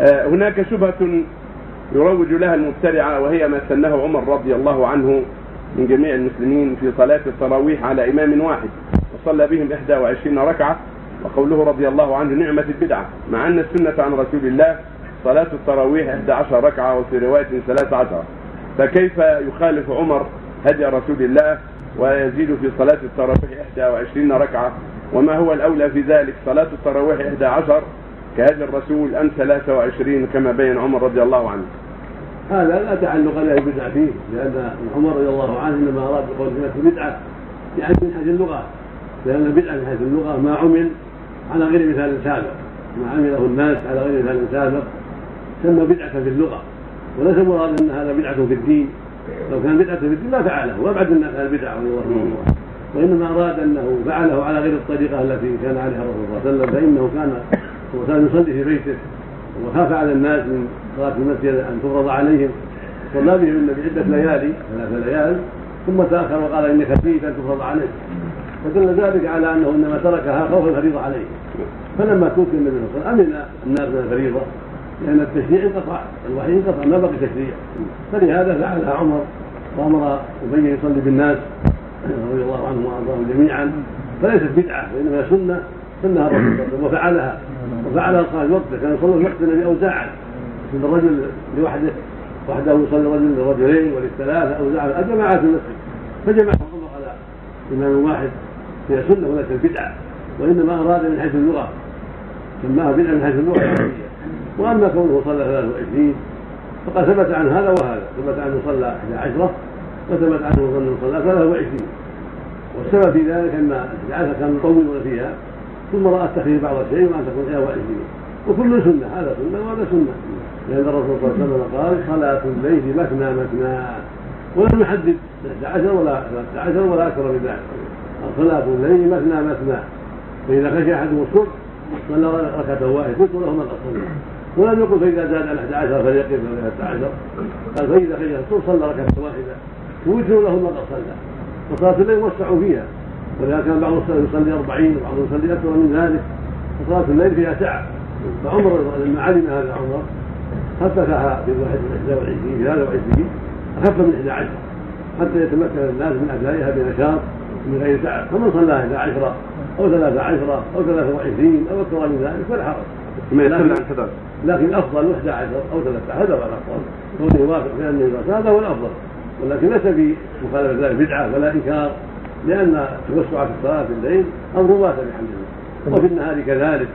آه، هناك شبهة يروج لها المبتدعة وهي ما سنه عمر رضي الله عنه من جميع المسلمين في صلاة التراويح على إمام واحد وصلى بهم 21 ركعة وقوله رضي الله عنه نعمة البدعة مع أن السنة عن رسول الله صلاة التراويح 11 ركعة وفي رواية 13 فكيف يخالف عمر هدي رسول الله ويزيد في صلاة التراويح 21 ركعة؟ وما هو الأولى في ذلك؟ صلاة التراويح 11 كهدي الرسول أم 23 كما بين عمر رضي الله عنه. هذا لا تعلق له البدعة فيه لأن عمر رضي الله عنه إنما أراد بقول كلمة بدعة يعني من حيث اللغة لأن البدعة من حيث اللغة ما عمل على غير مثال سابق ما عمله الناس على غير مثال سابق سمى بدعة في اللغة. وليس مراد أن هذا بدعة في الدين. لو كان بدعة في الدين ما فعله وابعد الناس عن البدعة رضي الله عنه. وإنما أراد أنه فعله على غير الطريقة التي كان عليها الرسول صلى الله عليه وسلم فإنه كان وكان يصلي في بيته وخاف على الناس من صلاة المسجد أن تفرض عليهم. صلى بهم النبي عدة ليالي ثلاث ليال ثم تأخر وقال إني خشيت أن تفرض عليك. فدل ذلك على أنه إنما تركها خوف الفريضة عليه. فلما توفي النبي صلى الله عليه وسلم أمن الناس من الفريضة لأن التشريع انقطع الوحي انقطع ما بقي تشريع. فلهذا فعلها عمر وأمر أبي يصلي بالناس رضي الله عنهم وأرضاهم جميعا. فليست بدعة وإنما سنة. سنها الرسول وفعلها. وفعلها صاحب وقته كان يصلي الوقت الذي أوزاعا يصلي الرجل لوحده وحده يصلي الرجل للرجلين وللثلاثة أوزاعا الجماعات في المسجد. فجمعهم الله على إمام واحد هي سنة وليست بدعة وإنما أراد من حيث اللغة. سماها بدعة من حيث العربية. وأما كونه صلى 23 فقد ثبت عن هذا وهذا. ثبت عنه صلى 11 وثبت عنه صلى 23 والسبب في ذلك أن العادة كانوا يطولون فيها. ثم رأى التخفيف بعض الشيء وأن تكون 21 وكل سنة هذا سنة وهذا سنة. لأن الرسول صلى الله عليه وسلم قال صلاة الليل مثنى مثنى ولم يحدد 11 ولا 13 ولا أكثر من ذلك. صلاة الليل مثنى مثنى فإذا خشي أحدهم الصبح صلى ركعة واحدة قلت له ما قد صلى ولم يقل فإذا زاد على 11 فليقف على 11 قال فإذا خشي الصبح صلى ركعة واحدة. وجدوا له ما قد صلى وصلاة الليل وسعوا فيها. ولذلك كان بعض الصلاة يصلي 40 وبعضهم يصلي أكثر من ذلك. وصلاة الليل فيها سعة. فعمر لما علم هذا عمر خففها في 21 في 23 أخف من 11 حتى يتمكن الناس من أدائها بنشاط من غير تعب فمن صلى 11 أو 13 أو 23 أو أكثر من ذلك فلا حرج. لكن, لكن الأفضل 11 أو 13 هذا هو الأفضل. كونه يوافق في أن هذا هو الأفضل. ولكن ليس في مخالفة ذلك بدعة ولا إنكار. لأن التوسع في الصلاة في الليل أمر واسع بحمد الله وفي النهار كذلك.